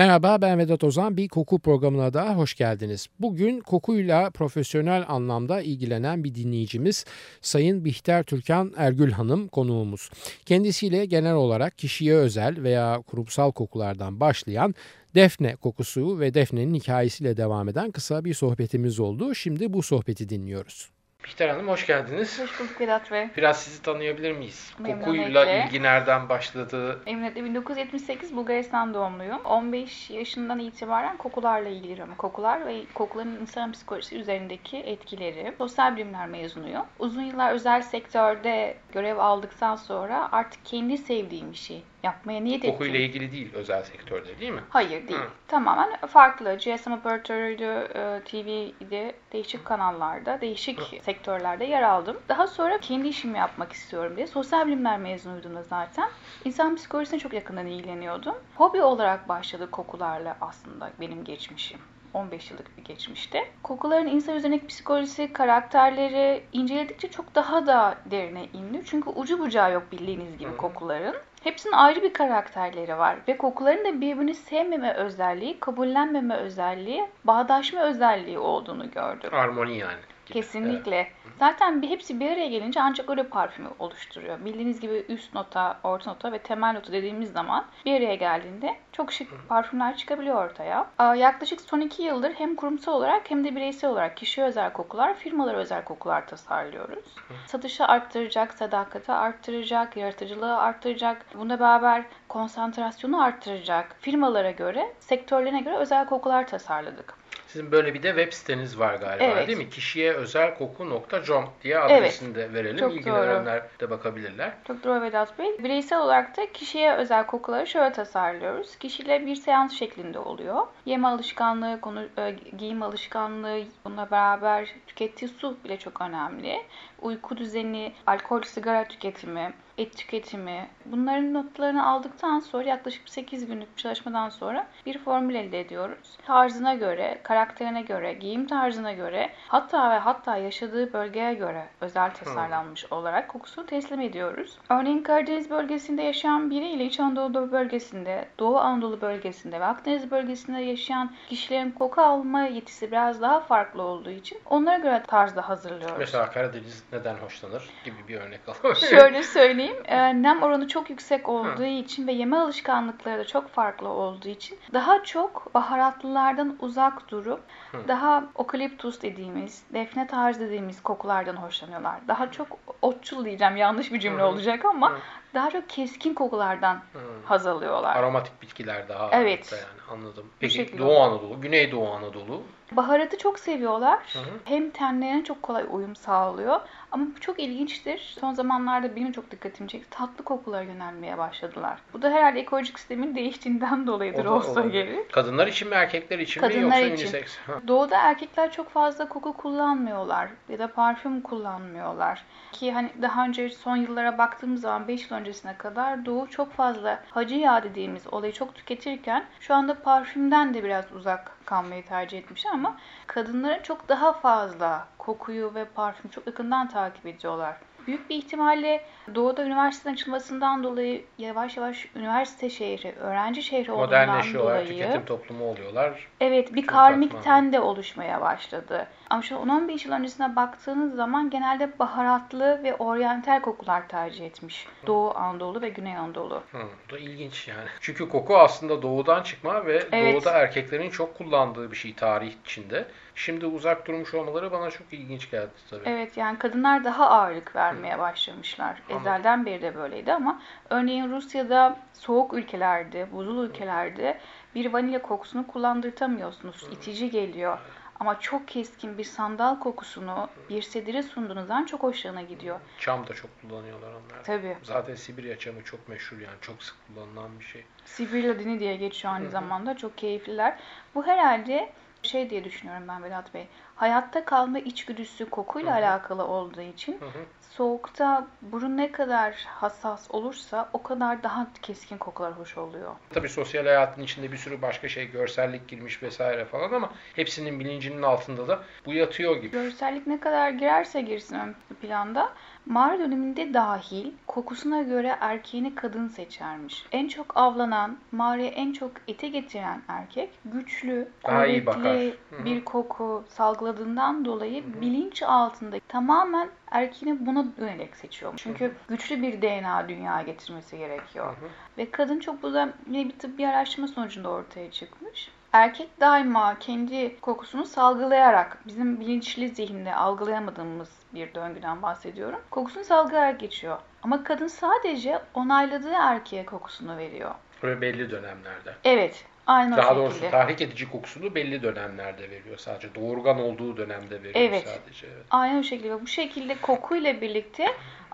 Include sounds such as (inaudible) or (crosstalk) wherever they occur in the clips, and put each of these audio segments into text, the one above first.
Merhaba ben Vedat Ozan. Bir koku programına da hoş geldiniz. Bugün kokuyla profesyonel anlamda ilgilenen bir dinleyicimiz Sayın Bihter Türkan Ergül Hanım konuğumuz. Kendisiyle genel olarak kişiye özel veya kurumsal kokulardan başlayan Defne kokusu ve Defne'nin hikayesiyle devam eden kısa bir sohbetimiz oldu. Şimdi bu sohbeti dinliyoruz. Bihter Hanım hoş geldiniz. Hoş bulduk Vedat Bey. Biraz sizi tanıyabilir miyiz? Memnuniyetle. Kokuyla ilgi nereden başladı? Emniyetle 1978 Bulgaristan doğumluyum. 15 yaşından itibaren kokularla ilgileniyorum. Kokular ve kokuların insan psikolojisi üzerindeki etkileri. Sosyal bilimler mezunuyum. Uzun yıllar özel sektörde görev aldıktan sonra artık kendi sevdiğim işi yapmaya niyet ettim. Kokuyla ilgili değil özel sektörde değil mi? Hayır değil. Hı. Tamamen farklı. GSM operatörüydü, e, TV'de, değişik kanallarda, değişik sektörlerde yer aldım. Daha sonra kendi işimi yapmak istiyorum diye. Sosyal bilimler mezunuydum da zaten. İnsan psikolojisine çok yakından ilgileniyordum. Hobi olarak başladı kokularla aslında benim geçmişim. 15 yıllık bir geçmişte. Kokuların insan üzerindeki psikolojisi, karakterleri inceledikçe çok daha da derine indi. Çünkü ucu bucağı yok bildiğiniz gibi kokuların. Hepsinin ayrı bir karakterleri var ve kokuların da birbirini sevmeme özelliği, kabullenmeme özelliği, bağdaşma özelliği olduğunu gördüm. Armoni yani. Kesinlikle. Zaten bir hepsi bir araya gelince ancak öyle parfümü oluşturuyor. Bildiğiniz gibi üst nota, orta nota ve temel nota dediğimiz zaman bir araya geldiğinde çok şık parfümler çıkabiliyor ortaya. Yaklaşık son iki yıldır hem kurumsal olarak hem de bireysel olarak kişiye özel kokular, firmalara özel kokular tasarlıyoruz. Satışı arttıracak, sadakati arttıracak, yaratıcılığı arttıracak. Buna beraber konsantrasyonu arttıracak firmalara göre, sektörlerine göre özel kokular tasarladık. Sizin böyle bir de web siteniz var galiba Evet. değil mi? Kişiye özel koku.com diye adresini de verelim. Çok İlgilenenler de bakabilirler. Çok doğru Vedat Bey. Bireysel olarak da kişiye özel kokuları şöyle tasarlıyoruz. Kişiyle bir seans şeklinde oluyor. Yeme alışkanlığı, konu, e, giyim alışkanlığı, bununla beraber tükettiği su bile çok önemli. Uyku düzeni, alkol, sigara tüketimi, et tüketimi. Bunların notlarını aldıktan sonra yaklaşık 8 günlük bir çalışmadan sonra bir formül elde ediyoruz. Tarzına göre, karakterine göre, giyim tarzına göre, hatta ve hatta yaşadığı bölgeye göre özel tasarlanmış olarak kokusunu teslim ediyoruz. Örneğin Karadeniz bölgesinde yaşayan biri ile İç Anadolu bölgesinde, Doğu Anadolu bölgesinde ve Akdeniz bölgesinde yaşayan kişilerin koku alma yetisi biraz daha farklı olduğu için onlara göre tarzda hazırlıyoruz. Mesela Karadeniz neden hoşlanır gibi bir örnek alalım. (laughs) (laughs) Şöyle söyleyeyim, e, nem oranı çok yüksek olduğu için ve yeme alışkanlıkları da çok farklı olduğu için daha çok baharatlılardan uzak durup daha okaliptus dediğimiz, defne tarzı dediğimiz kokulardan hoşlanıyorlar. Daha çok otçul diyeceğim, yanlış bir cümle Hı. olacak ama Hı. daha çok keskin kokulardan Hı. haz alıyorlar. Aromatik bitkiler daha Evet. yani anladım. Peki Doğu Anadolu, Güneydoğu Anadolu. Baharatı çok seviyorlar. Hı hı. Hem tenlerine çok kolay uyum sağlıyor. Ama bu çok ilginçtir. Son zamanlarda benim çok dikkatimi çekti. Tatlı kokulara yönelmeye başladılar. Bu da herhalde ekolojik sistemin değiştiğinden dolayıdır O da olsa olabilir. gerek. Kadınlar için mi erkekler için mi Kadınlar yoksa için. unisex? Doğuda erkekler çok fazla koku kullanmıyorlar ya da parfüm kullanmıyorlar. Ki hani daha önce son yıllara baktığımız zaman 5 yıl öncesine kadar Doğu çok fazla hacı yağ dediğimiz olayı çok tüketirken şu anda parfümden de biraz uzak kalmayı tercih etmişler ama kadınların çok daha fazla kokuyu ve parfümü çok yakından takip ediyorlar. Büyük bir ihtimalle Doğu'da üniversitenin açılmasından dolayı yavaş yavaş üniversite şehri, öğrenci şehri olduğundan Modernleşiyorlar, dolayı tüketim toplumu oluyorlar. Evet bir karmik ten de oluşmaya başladı. Ama şu 10-15 yıl öncesine baktığınız zaman genelde baharatlı ve oryantal kokular tercih etmiş. Doğu Anadolu ve Güney Anadolu. Hı, bu da ilginç yani. Çünkü koku aslında doğudan çıkma ve Evet. doğuda erkeklerin çok kullandığı bir şey tarih içinde. Şimdi uzak durmuş olmaları bana çok ilginç geldi tabii. Evet yani kadınlar daha ağırlık vermeye başlamışlar. Anladım. Ezelden beri de böyleydi ama örneğin Rusya'da soğuk ülkelerde, buzul ülkelerde bir vanilya kokusunu kullandırtamıyorsunuz. İtici geliyor. Ama çok keskin bir sandal kokusunu bir sedire sunduğunuz zaman çok hoşlarına gidiyor. Çam da çok kullanıyorlar onlar. Tabii. Zaten Sibirya çamı çok meşhur yani çok sık kullanılan bir şey. Sibirya dini diye geçiyor aynı zamanda. Çok keyifliler. Bu herhalde şey diye düşünüyorum ben Vedat Bey. Hayatta kalma içgüdüsü kokuyla alakalı olduğu için soğukta burun ne kadar hassas olursa o kadar daha keskin kokular hoş oluyor. Tabii sosyal hayatın içinde bir sürü başka şey, görsellik girmiş vesaire falan ama hepsinin bilincinin altında da bu yatıyor gibi. Görsellik ne kadar girerse girsin ön planda mağara döneminde dahil kokusuna göre erkeğini kadın seçermiş. En çok avlanan, mağaraya en çok ete getiren erkek güçlü, kuvvetli bir koku salgıladığından dolayı bilinç altında tamamen erkeğini buna yönelik seçiyor. Çünkü güçlü bir DNA dünyaya getirmesi gerekiyor. Ve kadın çok bu da yine bir tıbbi araştırma sonucunda ortaya çıkmış. Erkek daima kendi kokusunu salgılayarak, bizim bilinçli zihinde algılayamadığımız bir döngüden bahsediyorum. Kokusunu salgılayarak geçiyor. Ama kadın sadece onayladığı erkeğe kokusunu veriyor. Böyle belli dönemlerde. Evet, aynen o Daha şekilde. doğrusu tahrik edici kokusunu belli dönemlerde veriyor sadece. Doğurgan olduğu dönemde veriyor Evet. sadece. Evet. Aynen o şekilde. Bu şekilde kokuyla birlikte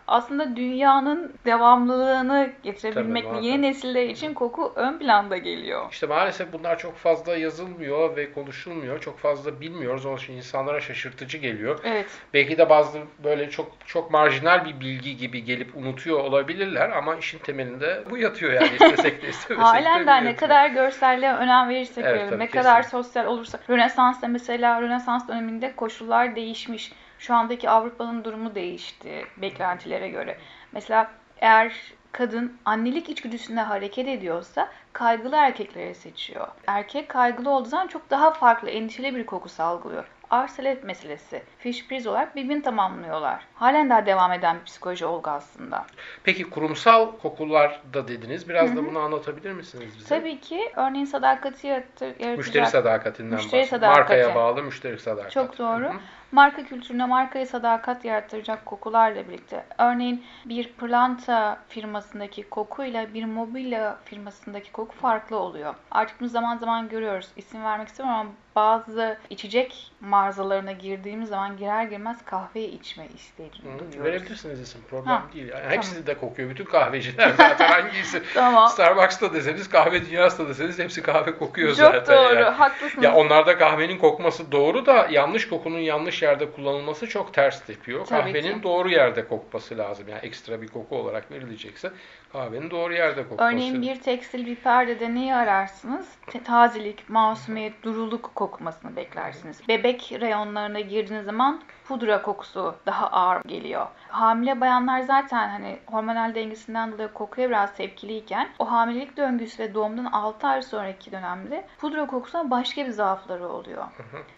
aslında dünyanın devamlılığını getirebilmek Tabii, yeni nesiller için koku ön planda geliyor. İşte maalesef bunlar çok fazla yazılmıyor ve konuşulmuyor. Çok fazla bilmiyoruz. Onun için insanlara şaşırtıcı geliyor. Evet. Belki de bazı böyle çok çok marjinal bir bilgi gibi gelip unutuyor olabilirler ama işin temelinde bu yatıyor yani (laughs) istesek de istemesek de Halen bu de ne kadar görselliğe önem verirsek Evet, tabii, ne kesin. kadar sosyal olursa. Rönesans'ta mesela Rönesans döneminde koşullar değişmiş. Şu andaki Avrupa'nın durumu değişti beklentilere göre. Mesela eğer kadın annelik içgüdüsünde hareket ediyorsa kaygılı erkekleri seçiyor. Erkek kaygılı olduğu zaman çok daha farklı, endişeli bir koku salgılıyor. Arselet meselesi, fiş priz olarak birbirini tamamlıyorlar. Halen daha devam eden bir psikoloji olgu aslında. Peki kurumsal kokular da dediniz. Biraz da bunu anlatabilir misiniz bize? Tabii ki örneğin sadakati yaratacak. Müşteri sadakatinden Müşteri bahsediyor. sadakati. Markaya bağlı müşteri sadakati. Çok doğru. Hı hı. Marka kültürüne markaya sadakat yarattıracak kokularla birlikte. Örneğin bir pırlanta firmasındaki kokuyla bir mobilya firmasındaki koku farklı oluyor. Artık bunu zaman zaman görüyoruz. İsim vermek istemiyorum ama bazı içecek mağazalarına girdiğimiz zaman girer girmez kahve içme isteği Hı, duyuyoruz. Verebilirsiniz isim. Problem Ha, değil. Yani hepsi de kokuyor. Bütün kahveciler (laughs) zaten hangisi. Tamam. Starbucks'ta deseniz, kahve dünyasında deseniz hepsi kahve kokuyor Çok zaten. doğru. yani. Haklısınız. Ya onlarda kahvenin kokması doğru da yanlış kokunun yanlış yerde kullanılması çok ters tepiyor. Tabii kahvenin ki. doğru yerde kokması lazım. Yani ekstra bir koku olarak verilecekse kahvenin doğru yerde kokması. Örneğin bir tekstil bir perdede neyi ararsınız? Tazelik, masumiyet, duruluk kokmasını beklersiniz. Bebek reyonlarına girdiğiniz zaman pudra kokusu daha ağır geliyor. Hamile bayanlar zaten hani hormonal dengesinden dolayı kokuya biraz tepkiliyken o hamilelik döngüsü ve doğumdan 6 ay sonraki dönemde pudra kokusuna başka bir zaafları oluyor.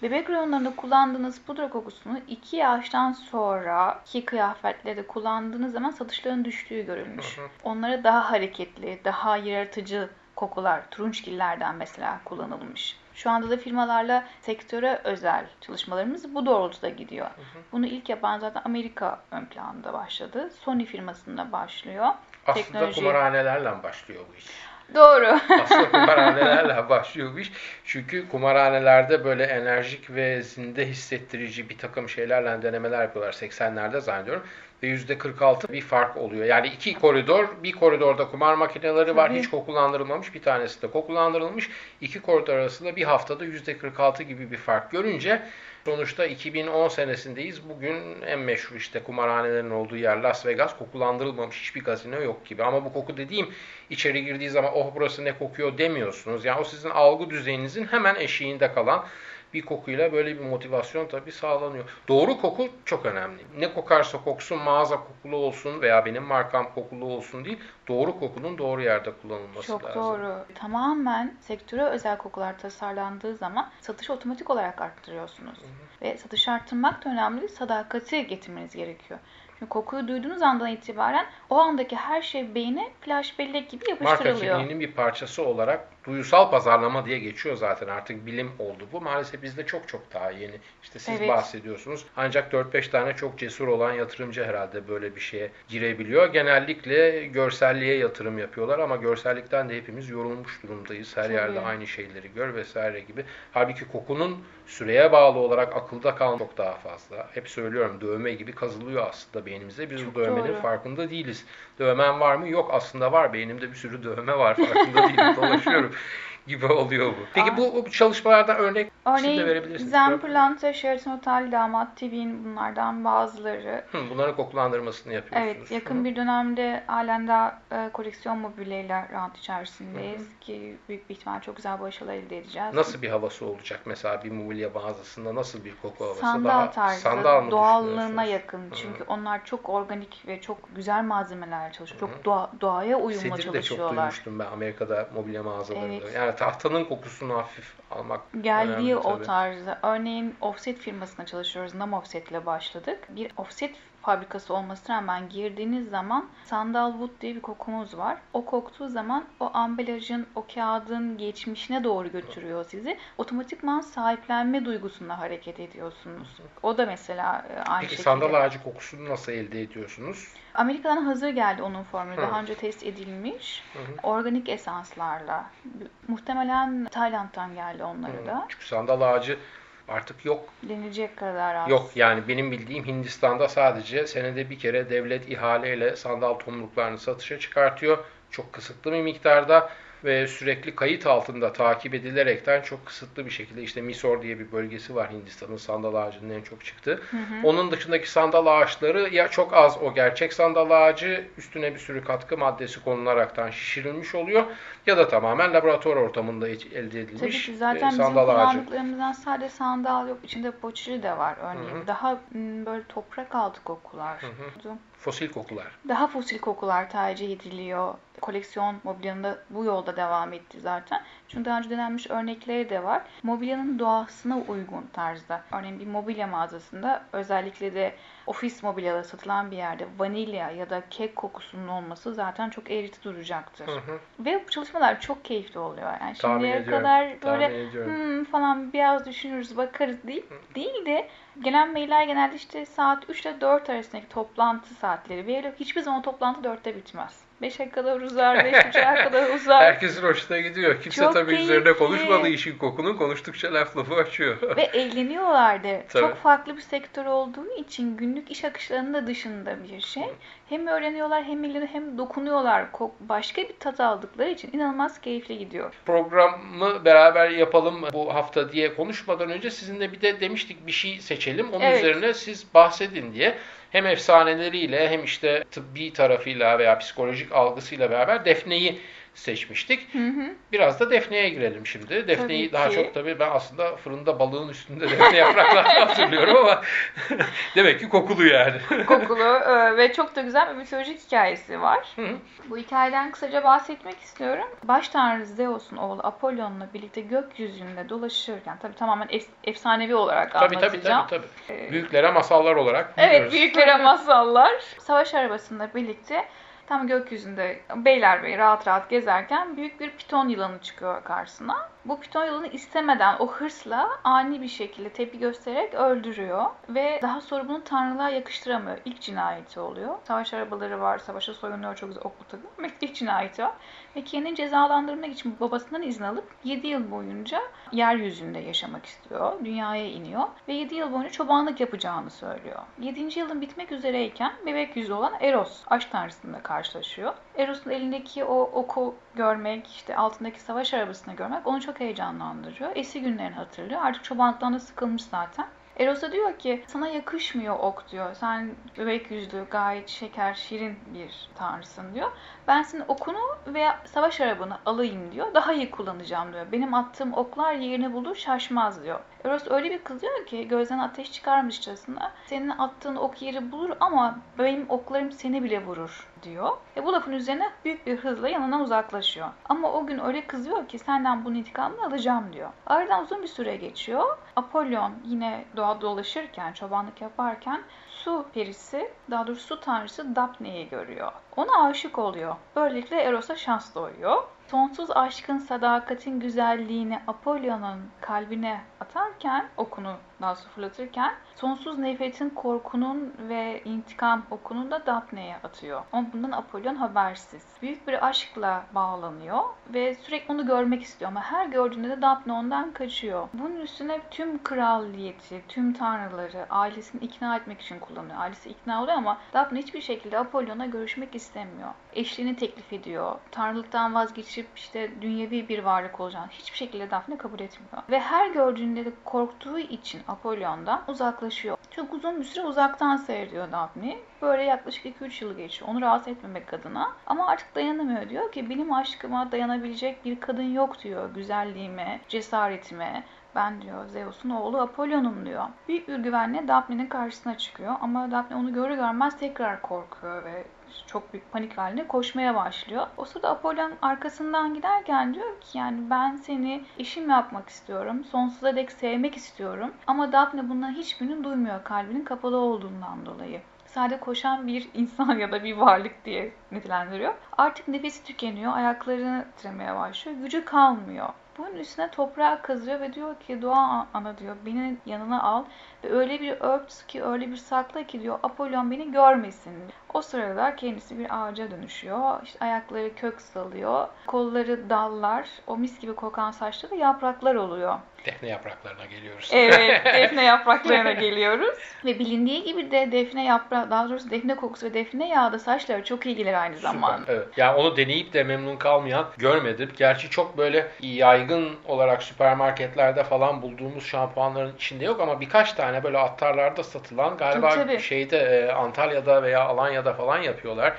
Bebek reyonlarında kullandığınız pudra kokusunu 2 yaştan sonraki kıyafetlerde kullandığınız zaman satışların düştüğü görülmüş. Onlara daha hareketli, daha yaratıcı kokular, turunçgillerden mesela kullanılmış. Şu anda da firmalarla sektöre özel çalışmalarımız bu doğrultuda gidiyor. Bunu ilk yapan zaten Amerika ön planda başladı. Sony firmasında başlıyor. Aslında teknoloji- kumarhanelerle başlıyor bu iş. Doğru. Aslında (laughs) kumarhanelerle başlıyor bu iş. Çünkü kumarhanelerde böyle enerjik ve zinde hissettirici bir takım şeylerle denemeler yapıyorlar 80'lerde zannediyorum. Ve %46 bir fark oluyor. Yani iki koridor, bir koridorda kumar makineleri var. Tabii. Hiç kokulandırılmamış. Bir tanesi de kokulandırılmış. İki koridor arasında bir haftada %46 gibi bir fark görünce sonuçta 2010 senesindeyiz. Bugün en meşhur işte kumarhanelerin olduğu yer Las Vegas. Kokulandırılmamış hiçbir gazino yok gibi. Ama bu koku dediğim içeri girdiği zaman oh burası ne kokuyor demiyorsunuz. Yani o sizin algı düzeyinizin hemen eşiğinde kalan bir kokuyla böyle bir motivasyon tabii sağlanıyor. Doğru koku çok önemli. Ne kokarsa koksun mağaza kokulu olsun veya benim markam kokulu olsun değil. Doğru kokunun doğru yerde kullanılması Çok lazım. doğru. Tamamen sektöre özel kokular tasarlandığı zaman satışı otomatik olarak arttırıyorsunuz. Ve satışı arttırmak da önemli. Sadakati getirmeniz gerekiyor. Çünkü kokuyu duyduğunuz andan itibaren o andaki her şey beyne flash bellek gibi Marka yapıştırılıyor. kimliğinin bir parçası olarak duyusal pazarlama diye geçiyor zaten artık bilim oldu bu. Maalesef bizde çok çok daha yeni. İşte siz Evet. bahsediyorsunuz. Ancak 4-5 tane çok cesur olan yatırımcı herhalde böyle bir şeye girebiliyor. Genellikle görselliğe yatırım yapıyorlar ama görsellikten de hepimiz yorulmuş durumdayız. Her Tabii. yerde aynı şeyleri gör vesaire gibi. Halbuki kokunun süreye bağlı olarak akılda kalan çok daha fazla. Hep söylüyorum dövme gibi kazılıyor aslında beynimize. Biz Çok bu dövmenin doğru. farkında değiliz. Dövmen var mı? Yok aslında var. Beynimde bir sürü dövme var. Farkında değilim. (laughs) Dolaşıyorum. of gibi oluyor bu. Peki bu, bu çalışmalardan örnek Örneğin şimdi verebilirsiniz. Zemplante, Sheraton Otel, Damat TV'nin bunlardan bazıları. Hı, bunların kokulandırmasını yapıyorsunuz. Evet, yakın Hı. bir dönemde halen daha e, koleksiyon mobilyayla rant içerisindeyiz ki büyük bir ihtimal çok güzel başarılar elde edeceğiz. Nasıl bir havası olacak mesela bir mobilya mağazasında nasıl bir koku havası? Sandal Daha tarzı, sandal mı doğallığına yakın. Çünkü onlar çok organik ve çok güzel malzemelerle çalışıyor. Çok doğa, doğaya uyumlu Sedir de çok çalışıyorlar. duymuştum ben Amerika'da mobilya mağazalarında. Evet. Yani tahtanın kokusunu hafif almak Geldiği önemli o tabii. tarzda. Örneğin offset firmasına çalışıyoruz. Nam Offset ile başladık. Bir offset fabrikası olmasına rağmen girdiğiniz zaman sandalwood diye bir kokumuz var. O koktuğu zaman o ambalajın, o kağıdın geçmişine doğru götürüyor sizi. Otomatikman sahiplenme duygusunda hareket ediyorsunuz. O da mesela e, aynı Peki şekilde. sandal ağacı kokusunu nasıl elde ediyorsunuz? Amerika'dan hazır geldi onun formülü. Hı. Daha önce test edilmiş. Hı Organik esanslarla. Muhtemelen Tayland'dan geldi onları Hı. da. Çünkü sandal ağacı artık yok. Denilecek kadar az. Yok yani benim bildiğim Hindistan'da sadece senede bir kere devlet ihaleyle sandal tomruklarını satışa çıkartıyor. Çok kısıtlı bir miktarda ve sürekli kayıt altında takip edilerekten çok kısıtlı bir şekilde işte Mysore diye bir bölgesi var Hindistan'ın sandal ağacının en çok çıktığı. Onun dışındaki sandal ağaçları ya çok az o gerçek sandal ağacı üstüne bir sürü katkı maddesi konularaktan şişirilmiş oluyor ya da tamamen laboratuvar ortamında elde Tabii edilmiş ki e, zaten bizim sandal ağacı. kullandıklarımızdan sadece sandal yok. İçinde poçili de var örneğin. Daha m, böyle toprak altı kokular. Fosil kokular. Daha fosil kokular tercih ediliyor. Koleksiyon mobilyanın bu yolda devam etti zaten. Çünkü daha önce denenmiş örnekleri de var. Mobilyanın doğasına uygun tarzda. Örneğin bir mobilya mağazasında özellikle de ofis mobilyaları satılan bir yerde vanilya ya da kek kokusunun olması zaten çok eğriti duracaktır. Hı hı. Ve bu çalışmalar çok keyifli oluyor. Yani Tahmin şimdiye ediyorum, kadar böyle hmm falan biraz düşünürüz bakarız değil, değil de gelen mailler genelde işte saat 3 ile 4 arasındaki toplantı saatleri veriliyor. Hiçbir zaman toplantı 4'te bitmez. 5'e kadar uzar, 5.30'a kadar (laughs) uzar. Herkesin hoşuna gidiyor. Kimse Çok tabii üzerine keyifli. konuşmadığı işin kokunu konuştukça laf lafı açıyor. Ve (laughs) eğleniyorlar da. Tabii. Çok farklı bir sektör olduğu için günlük iş akışlarının da dışında bir şey. Hem öğreniyorlar hem eğleniyor hem dokunuyorlar. Başka bir tat aldıkları için inanılmaz keyifli gidiyor. Programı beraber yapalım bu hafta diye konuşmadan önce sizinle bir de demiştik bir şey seçelim. Onun Evet. üzerine siz bahsedin diye. Hem efsaneleriyle hem işte tıbbi tarafıyla veya psikolojik algısıyla beraber Defne'yi seçmiştik. Hı hı. Biraz da Defne'ye girelim şimdi. Defne'yi Tabii daha ki. çok tabii ben aslında fırında balığın üstünde Defne yapraklarını (laughs) hatırlıyorum ama (laughs) demek ki kokulu yani. (laughs) kokulu e, ve çok da güzel bir mitolojik hikayesi var. Hı. Bu hikayeden kısaca bahsetmek istiyorum. Baş tanrı Zeus'un oğlu Apollon'la birlikte gökyüzünde dolaşırken, tabii tamamen ef- efsanevi olarak Tabii tabii anlatacağım. tabii tabii. Büyüklere masallar olarak Evet, biliyoruz. büyüklere masallar. Savaş arabasında birlikte tam gökyüzünde Beylerbeyi rahat rahat gezerken büyük bir piton yılanı çıkıyor karşısına. Bu piton yılanı istemeden o hırsla ani bir şekilde tepki göstererek öldürüyor ve daha sonra bunu tanrılığa yakıştıramıyor. İlk cinayeti oluyor. Savaş arabaları var, savaşa soyunuyor çok güzel oklu takım. İlk cinayeti var. Ve kendini cezalandırmak için babasından izin alıp 7 yıl boyunca yeryüzünde yaşamak istiyor. Dünyaya iniyor ve 7 yıl boyunca çobanlık yapacağını söylüyor. 7. yılın bitmek üzereyken bebek yüzü olan Eros, aşk tanrısıyla karşılaşıyor. Eros'un elindeki o oku görmek, işte altındaki savaş arabasını görmek onu çok heyecanlandırıyor. Eski günlerini hatırlıyor. Artık çobanlıktan da sıkılmış zaten. Eros da diyor ki sana yakışmıyor ok diyor. Sen bebek yüzlü, gayet şeker, şirin bir tanrısın diyor. Ben senin okunu veya savaş arabanı alayım diyor. Daha iyi kullanacağım diyor. Benim attığım oklar yerini bulur şaşmaz diyor. Eros öyle bir kızıyor ki gözden ateş çıkarmışçasına. Senin attığın ok yeri bulur ama benim oklarım seni bile vurur diyor. E bu lafın üzerine büyük bir hızla yanından uzaklaşıyor. Ama o gün öyle kızıyor ki senden bunun intikamını alacağım diyor. Aradan uzun bir süre geçiyor. Apollon yine doğada dolaşırken, çobanlık yaparken su perisi, daha doğrusu su tanrısı Daphne'yi görüyor. Ona aşık oluyor. Böylelikle Eros'a şans doğuyor. Sonsuz aşkın, sadakatin güzelliğini Apollon'un kalbine atarken, okunu daha doğrusu fırlatırken, sonsuz nefretin, korkunun ve intikam okunu da Daphne'ye atıyor. Ama bundan Apollon habersiz. Büyük bir aşkla bağlanıyor ve sürekli onu görmek istiyor ama her gördüğünde de Daphne ondan kaçıyor. Bunun üstüne tüm kraliyeti, tüm tanrıları ailesini ikna etmek için kullanıyor. Ailesi ikna oluyor ama Daphne hiçbir şekilde Apollon'a görüşmek istemiyor. Eşliğini teklif ediyor. Tanrılıktan vazgeçecek geçip işte dünyevi bir varlık olacağını hiçbir şekilde Daphne kabul etmiyor. Ve her gördüğünde de korktuğu için Apollyon'dan uzaklaşıyor. Çok uzun bir süre uzaktan seyrediyor Daphne. Böyle yaklaşık 2-3 yıl geçiyor. Onu rahatsız etmemek adına. Ama artık dayanamıyor diyor ki benim aşkıma dayanabilecek bir kadın yok diyor. Güzelliğime, cesaretime, ben diyor Zeus'un oğlu Apollon'um diyor. Büyük bir güvenle Daphne'nin karşısına çıkıyor ama Daphne onu görür görmez tekrar korkuyor ve çok büyük panik halinde koşmaya başlıyor. O sırada Apollon arkasından giderken diyor ki yani ben seni eşim yapmak istiyorum. Sonsuza dek sevmek istiyorum. Ama Daphne bundan hiçbirini duymuyor kalbinin kapalı olduğundan dolayı sade koşan bir (laughs) insan ya da bir varlık diye nitelendiriyor. Artık nefesi tükeniyor, ayaklarını titremeye başlıyor, gücü kalmıyor. Bunun üstüne toprağa kazıyor ve diyor ki doğa ana diyor beni yanına al ve öyle bir ört ki öyle bir sakla ki diyor Apollon beni görmesin. O sırada kendisi bir ağaca dönüşüyor. İşte ayakları kök salıyor. Kolları dallar. O mis gibi kokan saçları yapraklar oluyor. Defne yapraklarına geliyoruz. Evet, (laughs) defne yapraklarına geliyoruz. Ve bilindiği gibi de defne yaprağı, daha doğrusu defne kokusu ve defne yağı da saçlara çok iyi gelir aynı zamanda. Süper, evet. Yani onu deneyip de memnun kalmayan görmedim. Gerçi çok böyle yaygın olarak süpermarketlerde falan bulduğumuz şampuanların içinde yok ama birkaç tane böyle attarlarda satılan galiba Tabii, tabii. şeyde Antalya'da veya Alanya'da falan yapıyorlar.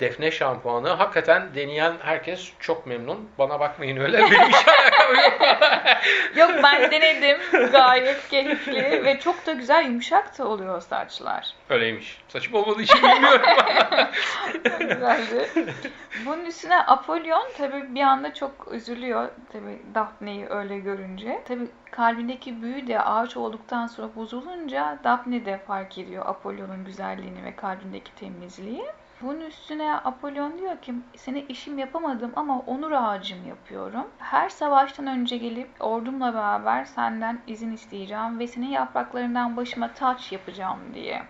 Defne şampuanı. Hakikaten deneyen herkes çok memnun. Bana bakmayın öyle. Benim (laughs) alakam (laughs) yok. Ben denedim. Gayet keyifli ve çok da güzel yumuşak da oluyor saçlar. Öyleymiş. Saçım olmadığı için bilmiyorum. (laughs) Güzeldi. Bunun üstüne Apollon tabii bir anda çok üzülüyor. Tabii Daphne'yi öyle görünce. Tabii kalbindeki büyü de ağaç olduktan sonra bozulunca Daphne de fark ediyor Apollon'un güzelliğini ve kalbindeki temizliği. Bunun üstüne Apollon diyor ki seni işim yapamadım ama onur ağacım yapıyorum. Her savaştan önce gelip ordumla beraber senden izin isteyeceğim ve senin yapraklarından başıma taç yapacağım diye.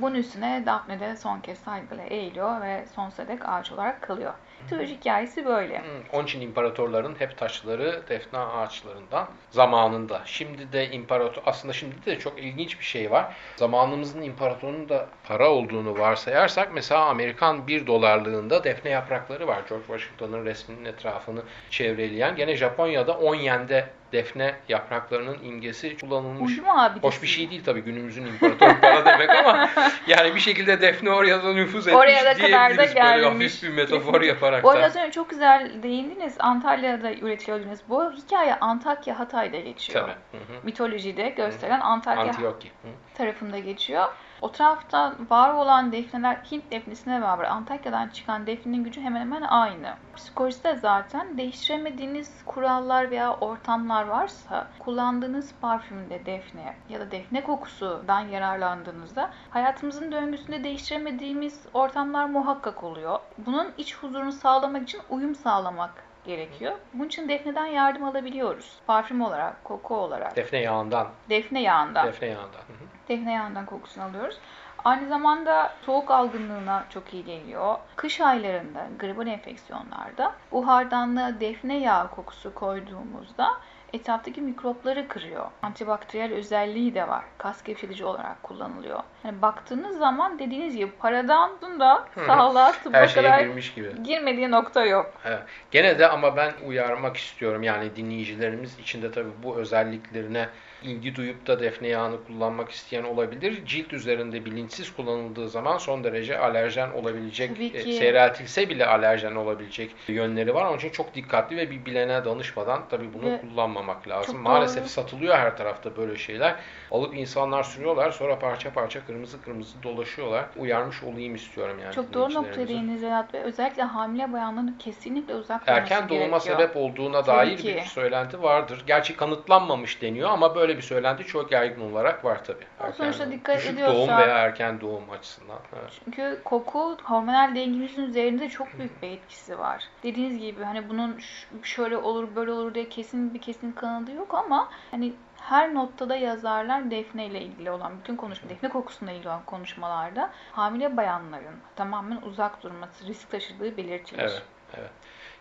Bunun üstüne Daphne de son kez saygıyla eğiliyor ve sonsuza dek ağaç olarak kalıyor. Mitoloji hikayesi böyle. Hmm, Onun için imparatorların hep taşları defne ağaçlarından zamanında. Şimdi de imparator aslında şimdi de çok ilginç bir şey var. Zamanımızın imparatorunun da para olduğunu varsayarsak mesela Amerikan 1 dolarlığında defne yaprakları var. George Washington'ın resminin etrafını çevreleyen. Gene Japonya'da 10 yende defne yapraklarının imgesi kullanılmış. Mu abi? Hoş bir şey değil tabii günümüzün imparatoru para (laughs) demek ama yani bir şekilde defne oraya da nüfuz etmiş Oraya da kadar da diyebiliriz böyle gelmiş. hafif bir metafor (laughs) yaparak Bu arada da. az önce çok güzel değindiniz. Antalya'da üretiliyor dediniz. Bu hikaye Antakya Hatay'da geçiyor. Tabii. Hı hı. Mitolojide gösteren Antakya Antioki. Hı. tarafında geçiyor. O tarafta var olan defneler Hint defnesine beraber Antakya'dan çıkan defnenin gücü hemen hemen aynı. Psikolojide de zaten değiştiremediğiniz kurallar veya ortamlar varsa kullandığınız parfümde defne ya da defne kokusundan yararlandığınızda hayatımızın döngüsünde değiştiremediğimiz ortamlar muhakkak oluyor. Bunun iç huzurunu sağlamak için uyum sağlamak gerekiyor. Bunun için defneden yardım alabiliyoruz. Parfüm olarak, koku olarak, Defne yağından. defne yağından Defne yağından. Hı hı. Defne yağından kokusunu alıyoruz. Aynı zamanda soğuk algınlığına çok iyi geliyor. Kış aylarında, gribal enfeksiyonlarda buhardanlığa defne yağı kokusu koyduğumuzda etraftaki mikropları kırıyor. Antibakteriyel özelliği de var. Kas gevşetici olarak kullanılıyor. Yani baktığınız zaman dediğiniz gibi paradan da sağlığa tıbba kadar girmiş gibi. girmediği nokta yok. Evet. Gene de ama ben uyarmak istiyorum yani dinleyicilerimiz içinde tabii bu özelliklerine ilgi duyup da defne yağını kullanmak isteyen olabilir. Cilt üzerinde bilinçsiz kullanıldığı zaman son derece alerjen olabilecek, e, seyreltilse bile alerjen olabilecek yönleri var. Onun için çok dikkatli ve bir bilene danışmadan tabii bunu Ve kullanmamak lazım. Maalesef doğru. satılıyor her tarafta böyle şeyler. Alıp insanlar sürüyorlar sonra parça parça kırmızı kırmızı dolaşıyorlar. Uyarmış olayım istiyorum yani. Çok doğru noktaya dinleyicilerimize. değindiniz Vedat Bey. Özellikle hamile bayanların kesinlikle uzak durması erken doğuma sebep olduğuna Tabii dair ki. bir söylenti vardır. Gerçi kanıtlanmamış deniyor ama böyle bir söylenti çok yaygın olarak var tabii. Ama sonuçta dikkat düşük ediyorsa- doğum veya erken doğum açısından. Evet. Çünkü koku hormonal dengemizin üzerinde çok büyük bir etkisi var. Dediğiniz gibi hani bunun şöyle olur böyle olur diye kesin bir kesin kanadı yok ama hani her noktada yazarlar defne ile ilgili olan bütün konuşma, defne kokusuyla ilgili olan konuşmalarda hamile bayanların tamamen uzak durması risk taşıdığı belirtilir. Evet, evet.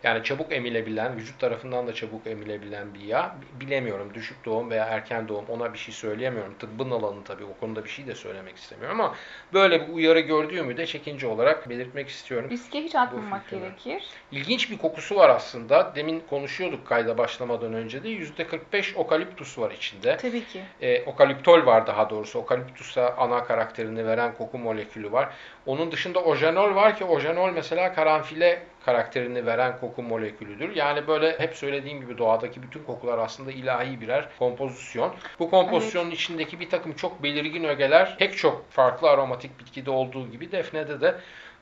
Yani çabuk emilebilen, vücut tarafından da çabuk emilebilen bir yağ. Bilemiyorum düşük doğum veya erken doğum ona bir şey söyleyemiyorum. Tıbbın alanı tabii o konuda bir şey de söylemek istemiyorum ama böyle bir uyarı gördüğümü de çekince olarak belirtmek istiyorum. Riske hiç atmamak gerekir. İlginç bir kokusu var aslında. Demin konuşuyorduk kayda başlamadan önce de. %45 okaliptus var içinde. Tabii ki. E, okaliptol var daha doğrusu. Okaliptusa ana karakterini veren koku molekülü var. Onun dışında ojenol var ki ojenol mesela karanfile karakterini veren koku molekülüdür. Yani böyle hep söylediğim gibi doğadaki bütün kokular aslında ilahi birer kompozisyon. Bu kompozisyonun evet. içindeki bir takım çok belirgin ögeler pek çok farklı aromatik bitkide olduğu gibi defnede de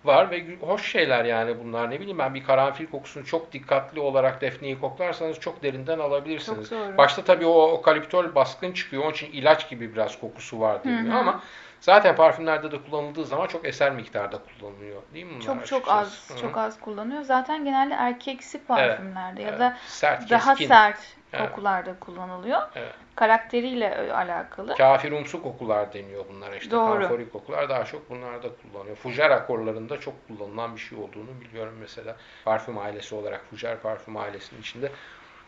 var ve hoş şeyler yani bunlar. Ne bileyim ben bir karanfil kokusunu çok dikkatli olarak defneyi koklarsanız çok derinden alabilirsiniz. Çok doğru. Başta tabii o okaliptol baskın çıkıyor. Onun için ilaç gibi biraz kokusu var deniyor ama Zaten parfümlerde de kullanıldığı zaman çok eser miktarda kullanılıyor değil mi bunlar? Çok çok az, Hı. çok az kullanıyor. Zaten genelde erkeksi parfümlerde evet, ya da sert, daha keskin. sert kokularda evet. kullanılıyor. Evet. Karakteriyle alakalı. Kafirumsu kokular deniyor bunlar işte. Doğru. Kanforik kokular daha çok bunlarda kullanılıyor. Fujar akorlarında çok kullanılan bir şey olduğunu biliyorum mesela. Parfüm ailesi olarak Fujar parfüm ailesinin içinde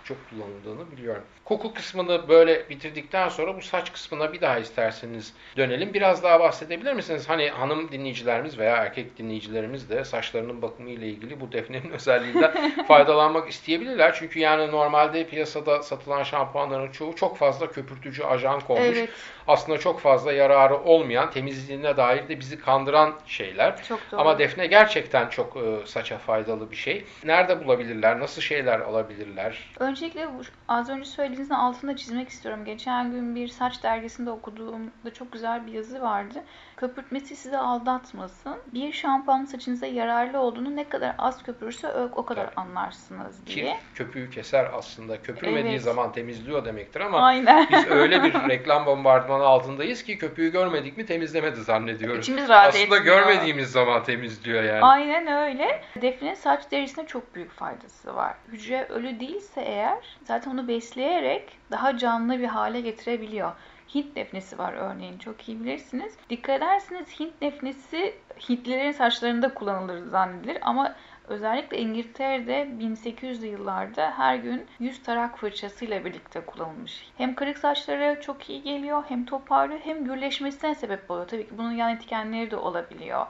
çok kullanıldığını biliyorum. Koku kısmını böyle bitirdikten sonra bu saç kısmına bir daha isterseniz dönelim. Biraz daha bahsedebilir misiniz? Hani hanım dinleyicilerimiz veya erkek dinleyicilerimiz de saçlarının bakımı ile ilgili bu defnenin (laughs) özelliğinden (laughs) faydalanmak isteyebilirler. Çünkü yani normalde piyasada satılan şampuanların çoğu çok fazla köpürtücü ajan konmuş. Evet. Aslında çok fazla yararı olmayan, temizliğine dair de bizi kandıran şeyler. Çok doğru. Ama defne gerçekten çok e, saça faydalı bir şey. Nerede bulabilirler? Nasıl şeyler alabilirler? Öncelikle az önce söylediğinizin altında çizmek istiyorum. Geçen gün bir saç dergisinde okuduğumda çok güzel bir yazı vardı. Köpürtmesi sizi aldatmasın. Bir şampuan saçınıza yararlı olduğunu ne kadar az köpürürse o kadar evet. anlarsınız diye. Ki köpüğü keser aslında. Köpürmediği evet. zaman temizliyor demektir ama Aynen. biz öyle bir reklam bombardımanı altındayız ki köpüğü görmedik mi temizlemedi zannediyoruz. İçimiz rahat Aslında etmiyor. görmediğimiz zaman temizliyor yani. Aynen öyle. Defne saç derisine çok büyük faydası var. Hücre ölü değilse eğer zaten onu besleyerek daha canlı bir hale getirebiliyor. Hint defnesi var örneğin çok iyi bilirsiniz. Dikkat edersiniz Hint defnesi Hintlilerin saçlarında kullanılır zannedilir ama özellikle İngiltere'de 1800'lü yıllarda her gün 100 tarak fırçasıyla birlikte kullanılmış. Hem kırık saçlara çok iyi geliyor hem toparlıyor hem gürleşmesine sebep oluyor. Tabii ki bunun yan etkenleri de olabiliyor.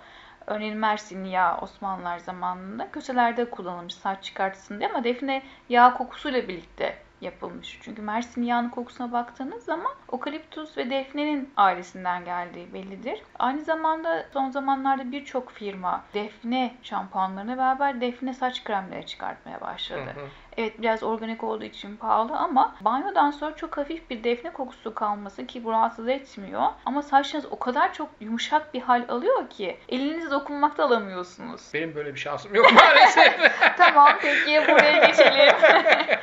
Örneğin Mersin yağı Osmanlılar zamanında köşelerde kullanılmış saç çıkartısın diye ama defne yağ kokusuyla birlikte yapılmış. Çünkü Mersin yağının kokusuna baktığınız zaman okaliptus ve defnenin ailesinden geldiği bellidir. Aynı zamanda son zamanlarda birçok firma defne şampuanlarına beraber defne saç kremleri çıkartmaya başladı. Hı hı. Evet biraz organik olduğu için pahalı ama banyodan sonra çok hafif bir defne kokusu kalması ki bu rahatsız etmiyor. Ama saçınız o kadar çok yumuşak bir hal alıyor ki elinizi dokunmakta alamıyorsunuz. Benim böyle bir şansım yok maalesef. (laughs) tamam peki buraya geçelim. (laughs)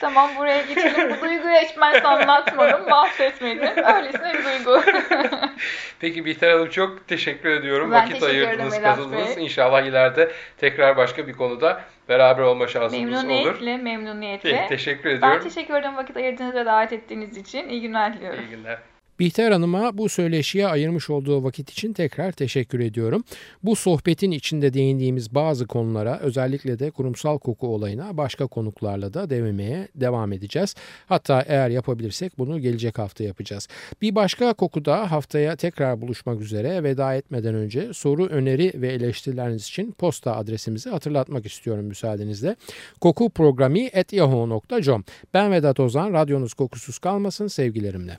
tamam buraya geçelim. Bu duyguyu hiç ben anlatmadım, bahsetmedim. Öylesine bir duygu. (laughs) peki Bihter Hanım çok teşekkür ediyorum. Ben Vakit teşekkür ayırdınız, katıldınız. İnşallah ileride tekrar başka bir konuda beraber olma şansımız memnuniyetle, olur. Memnuniyetle, memnuniyetle. Teşekkür ediyorum. Ben teşekkür ederim vakit ayırdığınız ve davet ettiğiniz için. İyi günler diliyorum. İyi günler. Bihter Hanım'a bu söyleşiye ayırmış olduğu vakit için tekrar teşekkür ediyorum. Bu sohbetin içinde değindiğimiz bazı konulara özellikle de kurumsal koku olayına başka konuklarla da denemeye devam edeceğiz. Hatta eğer yapabilirsek bunu gelecek hafta yapacağız. Bir başka kokuda haftaya tekrar buluşmak üzere veda etmeden önce soru, öneri ve eleştirileriniz için posta adresimizi hatırlatmak istiyorum müsaadenizle. Koku programı at yahoo.com Ben Vedat Ozan, radyonuz kokusuz kalmasın sevgilerimle.